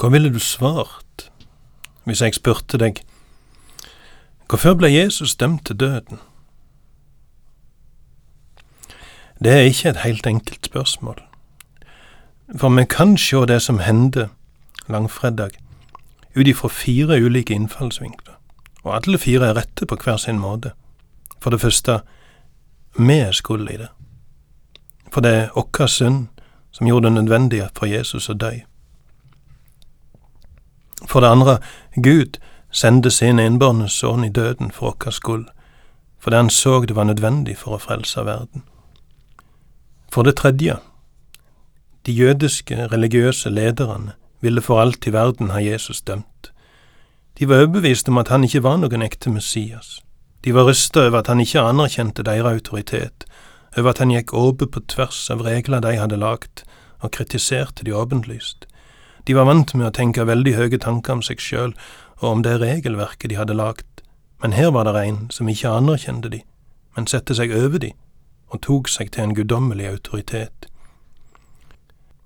Hva ville du svart hvis jeg spurte deg hvorfor ble Jesus dømt til døden? Det er ikke et helt enkelt spørsmål, for vi kan se det som hendte langfredag ut ifra fire ulike innfallsvinkler, og alle fire er rette på hver sin måte. For det første, vi er skyld i det. For det er vår synd som gjorde det nødvendig for Jesus å dø. For det andre, Gud sendte sin enbårne sønn i døden for vår skyld, fordi han så det var nødvendig for å frelse verden. For det tredje, de jødiske religiøse lederne ville for alt i verden ha Jesus dømt. De var overbevist om at han ikke var noen ekte Messias. De var rysta over at han ikke anerkjente deres autoritet, over at han gikk åpent på tvers av regler de hadde lagt, og kritiserte de åpenlyst. De var vant med å tenke veldig høye tanker om seg sjøl og om det regelverket de hadde lagt, men her var det en som ikke anerkjente de, men sette seg over de og tok seg til en guddommelig autoritet.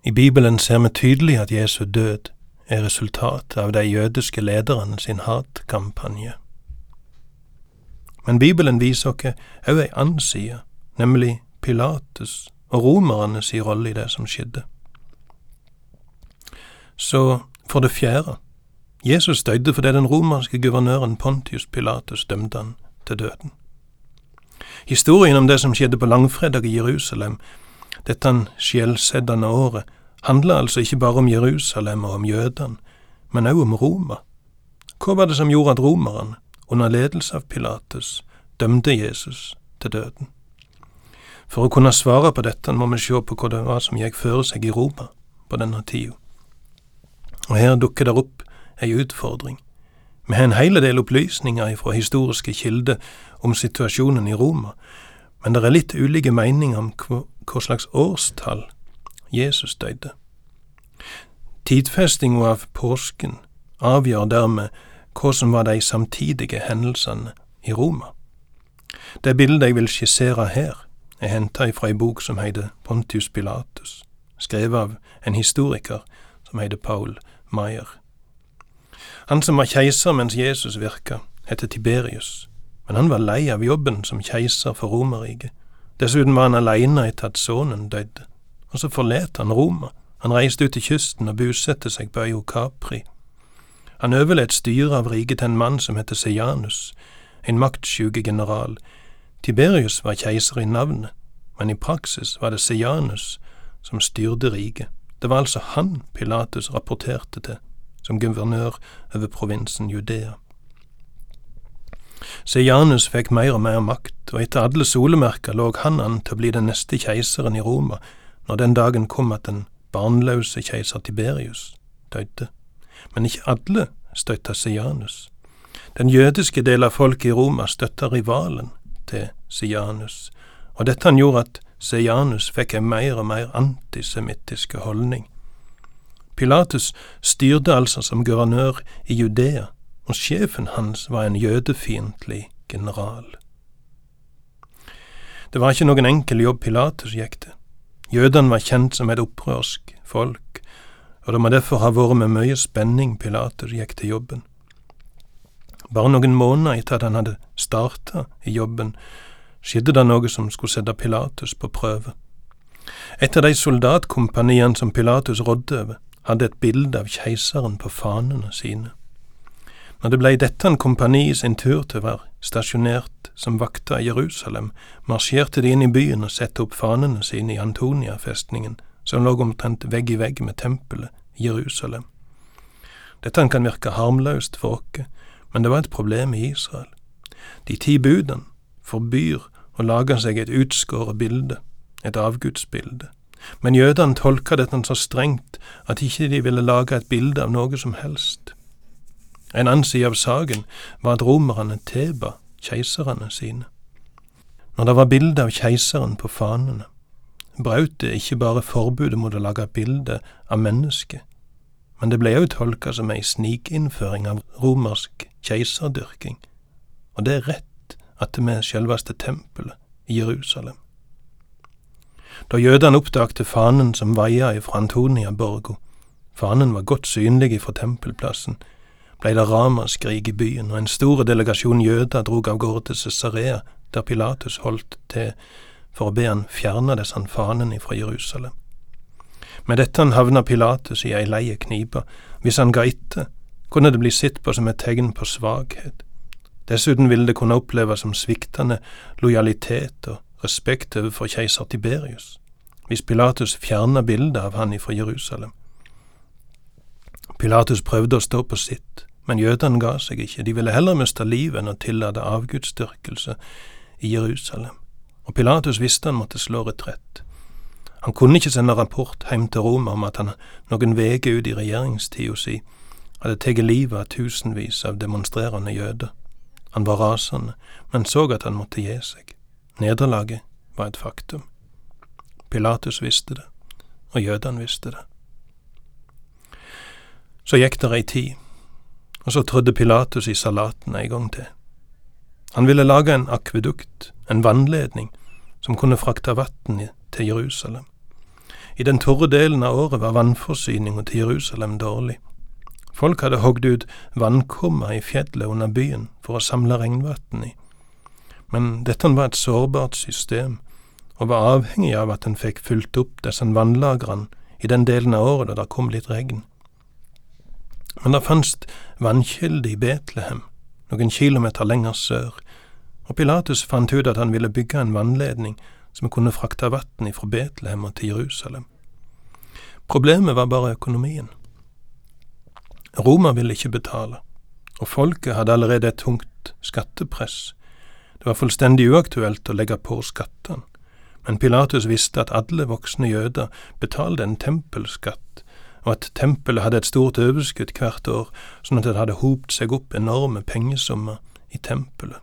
I Bibelen ser vi tydelig at Jesu død er resultatet av de jødiske lederne sin hatkampanje. Men Bibelen viser oss òg ei annen side, nemlig Pilates og romerne si rolle i det som skjedde. Så for det fjerde, Jesus døde fordi den romerske guvernøren Pontius Pilatus dømte han til døden. Historien om det som skjedde på langfredag i Jerusalem, dette skjellseddende året, handler altså ikke bare om Jerusalem og om jødene, men også om Roma. Hva var det som gjorde at romerne, under ledelse av Pilatus, dømte Jesus til døden? For å kunne svare på dette må vi se på hva det var som gikk føre seg i Roma på denne tida. Og her dukker det opp ei utfordring. Vi har en heile del opplysninger fra historiske kilder om situasjonen i Roma, men det er litt ulike meninger om hva, slags årstall Jesus døde. Tidfestinga av påsken avgjør dermed hva som var de samtidige hendelsene i Roma. Det bildet jeg vil skissere her, er henta fra ei bok som heter Pontius Pilatus, skrevet av en historiker som heter Paul Maier. Han som var keiser mens Jesus virka, heter Tiberius, men han var lei av jobben som keiser for Romerriket. Dessuten var han aleine etter at sønnen døde, og så forlot han Roma. Han reiste ut til kysten og bosatte seg på øya Capri. Han overlot styret av riket til en mann som heter Sejanus, en maktsjuke general. Tiberius var keiser i navnet, men i praksis var det Sejanus som styrte riket. Det var altså han Pilatus rapporterte til, som guvernør over provinsen Judea. Sejanus fikk mer og mer makt, og etter alle solemerker lå han an til å bli den neste keiseren i Roma når den dagen kom at den barnløse keiser Tiberius døde. Men ikke alle støtta Sejanus. Den jødiske del av folket i Roma støtta rivalen til Sianus, og dette han gjorde at Sejanus fikk en mer og mer antisemittiske holdning. Pilatus styrte altså som guvernør i Judea, og sjefen hans var en jødefiendtlig general. Det var ikke noen enkel jobb Pilatus gikk til. Jødene var kjent som et opprørsk folk, og det må derfor ha vært med mye spenning Pilatus gikk til jobben. Bare noen måneder etter at han hadde starta i jobben, skjedde det noe som skulle sette Pilatus på prøve. Et av de soldatkompaniene som Pilatus rådde over, hadde et bilde av keiseren på fanene sine. Når det blei dette en kompani sin tur til å være stasjonert som vakter i Jerusalem, marsjerte de inn i byen og satte opp fanene sine i Antonia-festningen, som lå omtrent vegg i vegg med tempelet i Jerusalem. Dette kan virke harmløst for oss, men det var et problem i Israel. De ti budene forbyr å lager seg et utskåret bilde, et avgudsbilde. Men jødene tolka dette så strengt at ikke de ville lage et bilde av noe som helst. En annen side av saken var at romerne teba keiserne sine. Når det var bilde av keiseren på fanene, brøt det ikke bare forbudet mot å lage bilde av mennesket, men det ble òg tolka som ei snikinnføring av romersk keiserdyrking, og det er rett at med selveste tempelet i Jerusalem. Da jødene oppdagte fanen som vaia ifra Antonia-borga, fanen var godt synlig ifra tempelplassen, blei det ramaskrik i byen, og en stor delegasjon jøder drog av gårde til Cesarea, der Pilatus holdt til for å be han fjerne disse fanene ifra Jerusalem. Med dette han havna Pilatus i ei leie knipe. Hvis han ga etter, kunne det bli sett på som et tegn på svakhet. Dessuten ville det kunne oppleves som sviktende lojalitet og respekt overfor keiser Tiberius, hvis Pilatus fjerna bildet av han ifra Jerusalem. Pilatus prøvde å stå på sitt, men jødene ga seg ikke, de ville heller miste livet enn å tillate avgudsdyrkelse i Jerusalem, og Pilatus visste han måtte slå retrett. Han kunne ikke sende rapport hjem til Roma om at han noen veker ut i regjeringstida si hadde tatt livet av tusenvis av demonstrerende jøder. Han var rasende, men så at han måtte gi seg. Nederlaget var et faktum. Pilatus visste det, og jødene visste det. Så gikk det ei tid, og så trødde Pilatus i salaten ei gang til. Han ville lage en akvedukt, en vannledning, som kunne frakte vann til Jerusalem. I den tørre delen av året var vannforsyninga til Jerusalem dårlig. Folk hadde hogd ut vannkummer i fjellet under byen for å samle regnvann i. Men dette var et sårbart system, og var avhengig av at en fikk fylt opp disse vannlagrene i den delen av året da det kom litt regn. Men det fantes vannkilde i Betlehem, noen kilometer lenger sør, og Pilatus fant ut at han ville bygge en vannledning som kunne frakte vann fra Betlehem og til Jerusalem. Problemet var bare økonomien. Roma ville ikke betale, og folket hadde allerede et tungt skattepress. Det var fullstendig uaktuelt å legge på skattene, men Pilatus visste at alle voksne jøder betalte en tempelskatt, og at tempelet hadde et stort overskudd hvert år, sånn at det hadde hopt seg opp enorme pengesummer i tempelet.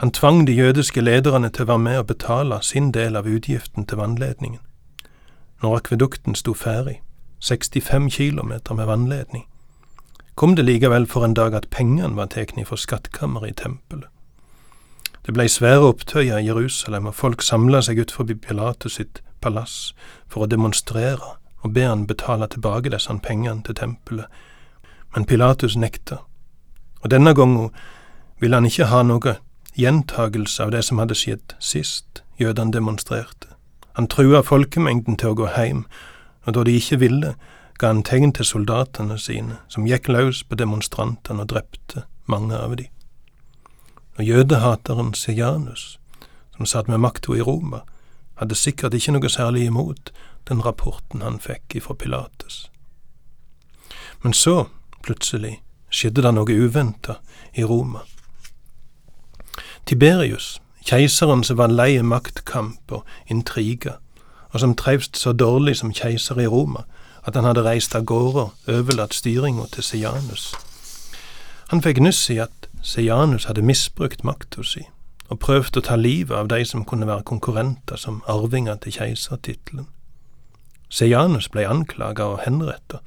Han tvang de jødiske lederne til å være med og betale sin del av utgiften til vannledningen. Når akvedukten sto ferdig, 65 kilometer med vannledning, kom det likevel for en dag at pengene var tatt fra skattkammeret i tempelet. Det blei svære opptøyer i Jerusalem, og folk samla seg ut forbi Pilatus sitt palass for å demonstrere og be han betale tilbake disse pengene til tempelet, men Pilatus nekta, og denne gangen ville han ikke ha noe gjentagelse av det som hadde skjedd sist jødene demonstrerte. Han trua folkemengden til å gå heim, og da de ikke ville, ga han tegn til soldatene sine, som gikk løs på demonstrantene og drepte mange av de. Og jødehateren Sejanus, som satt med makta i Roma, hadde sikkert ikke noe særlig imot den rapporten han fikk ifra Pilates. Men så, plutselig, skjedde det noe uventa i Roma. Tiberius, keiseren som var lei maktkamp og intriger, og som trivst så dårlig som keiser i Roma, at han hadde reist av gårde overlatt styringa til Sejanus. Han fikk nyss i at Sejanus hadde misbrukt makta si, og prøvd å ta livet av de som kunne være konkurrenter som arvinger til keisertittelen. Sejanus ble anklaga og henretta,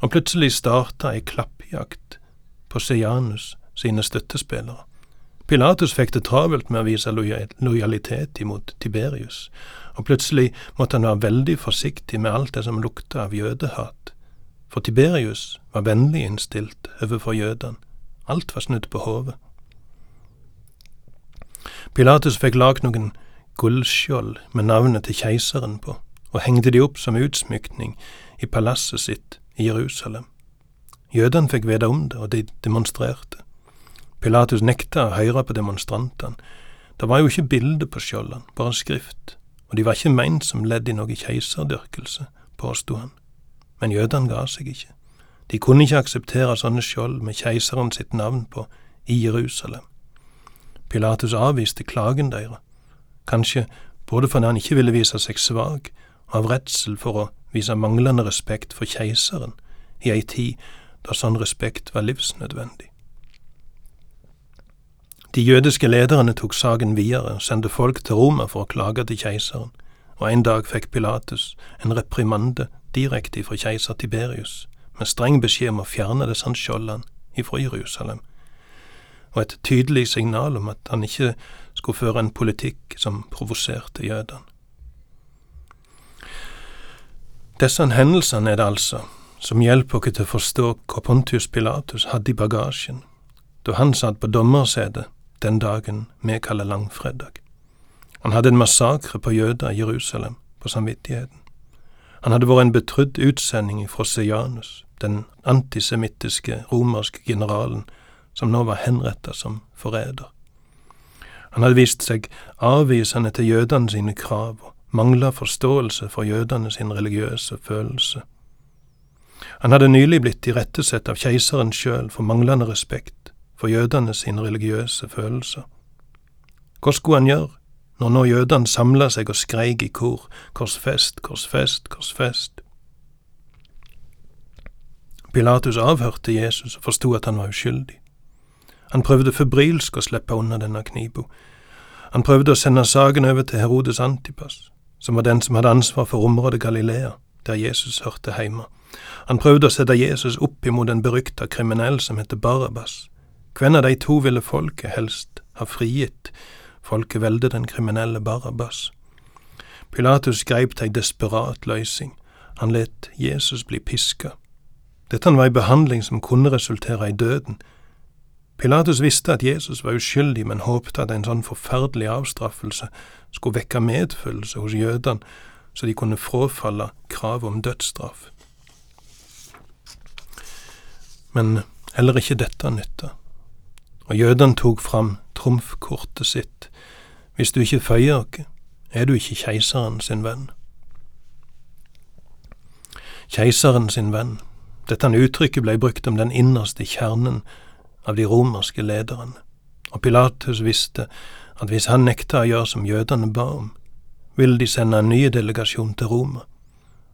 og plutselig starta ei klappjakt på Sejanus sine støttespillere. Pilatus fikk det travelt med å vise lojalitet imot Tiberius, og plutselig måtte han være veldig forsiktig med alt det som lukta av jødehat, for Tiberius var vennlig innstilt overfor jødene, alt var snudd på hodet. Pilatus fikk lagd noen gullskjold med navnet til keiseren på, og hengte de opp som utsmykning i palasset sitt i Jerusalem. Jødene fikk vite om det, og de demonstrerte. Pilatus nekta å høre på demonstrantene. Det var jo ikke bilde på skjoldene, bare skrift og de var ikke meint som ledd i noe keiserdyrkelse, påsto han. Men jødene ga seg ikke. De kunne ikke akseptere sånne skjold med keiseren sitt navn på i Jerusalem. Pilatus avviste klagen deres, kanskje både fordi han ikke ville vise seg svak, og av redsel for å vise manglende respekt for keiseren i ei tid da sånn respekt var livsnødvendig. De jødiske lederne tok saken videre og sendte folk til Roma for å klage til keiseren, og en dag fikk Pilatus en reprimande direkte fra keiser Tiberius, med streng beskjed om å fjerne disse skjoldene ifra Jerusalem, og et tydelig signal om at han ikke skulle føre en politikk som provoserte jødene. Disse hendelsene er det altså som hjelper oss til å forstå hva Pontius Pilatus hadde i bagasjen da han satt på dommersetet den dagen vi kaller langfredag. Han hadde en massakre på jøder i Jerusalem på samvittigheten. Han hadde vært en betrodd utsending fra Sejanus, den antisemittiske romerske generalen som nå var henretta som forræder. Han hadde vist seg avvisende til jødene sine krav og mangla forståelse for jødene sin religiøse følelse. Han hadde nylig blitt irettesett av keiseren sjøl for manglende respekt for jødene sine religiøse følelser. Hva skulle han gjøre når nå jødene samla seg og skreik i kor, korsfest, korsfest, korsfest? Pilatus avhørte Jesus og forsto at han var uskyldig. Han prøvde febrilsk å slippe unna denne knipa. Han prøvde å sende saken over til Herodes Antipas, som var den som hadde ansvar for området Galilea, der Jesus hørte hjemme. Han prøvde å sette Jesus opp imot en berykta kriminell som heter Barabas. Hvem av de to ville folket helst ha frigitt? Folket velde den kriminelle Barabas. Pilatus greip til ei desperat løysing. Han let Jesus bli piska. Dette var ei behandling som kunne resultere i døden. Pilatus visste at Jesus var uskyldig, men håpte at en sånn forferdelig avstraffelse skulle vekke medfølelse hos jødene, så de kunne frafalle kravet om dødsstraff. Men heller ikke dette nytta, og jødene tok fram trumfkortet sitt. Hvis du ikke føyer dere, er du ikke keiseren sin venn. Keiseren sin venn. Dette uttrykket ble brukt om den innerste kjernen av de romerske lederne, og Pilatus visste at hvis han nekta å gjøre som jødene ba om, ville de sende en ny delegasjon til Roma,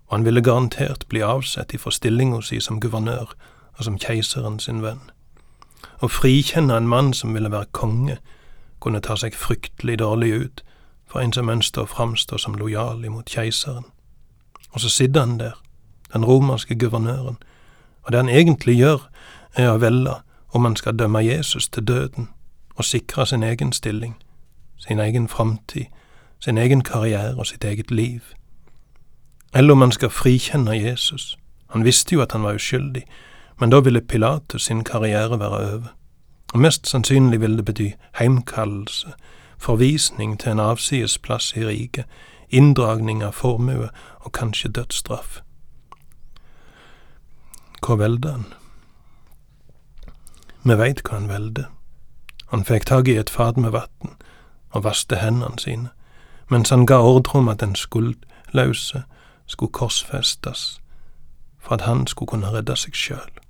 og han ville garantert bli avsett ifra stillinga si som guvernør og som keiseren sin venn. Å frikjenne en mann som ville være konge, kunne ta seg fryktelig dårlig ut for en som ønsket å framstå som lojal imot keiseren. Og så sitter han der, den romerske guvernøren, og det han egentlig gjør, er å velge om han skal dømme Jesus til døden og sikre sin egen stilling, sin egen framtid, sin egen karriere og sitt eget liv. Eller om han skal frikjenne Jesus. Han visste jo at han var uskyldig, men da ville Pilatus sin karriere være over. Og mest sannsynlig ville det bety heimkallelse, forvisning til en avsides plass i riket, inndragning av formue og kanskje dødsstraff. Hva velde han? Vi veit hva han velde. Han fikk tak i et fat med vann og vaste hendene sine, mens han ga ordre om at den skuldløse skulle korsfestes for at han skulle kunne redde seg sjøl.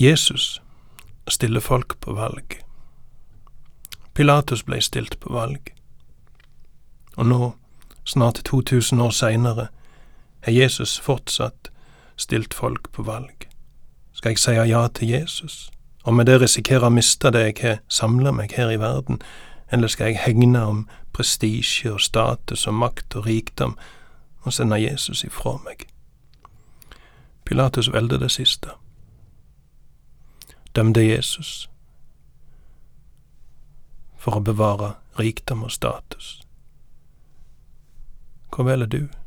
Jesus stiller folk på valg. Pilatus ble stilt på valg. Og nå, snart 2000 år seinere, er Jesus fortsatt stilt folk på valg. Skal jeg si ja til Jesus, og med det risikere å miste det jeg har samla meg her i verden, eller skal jeg hegne om prestisje og status og makt og rikdom og sende Jesus ifra meg? Pilatus velger det siste. Dømte Jesus for å bevare rikdom og status. Hva velger du?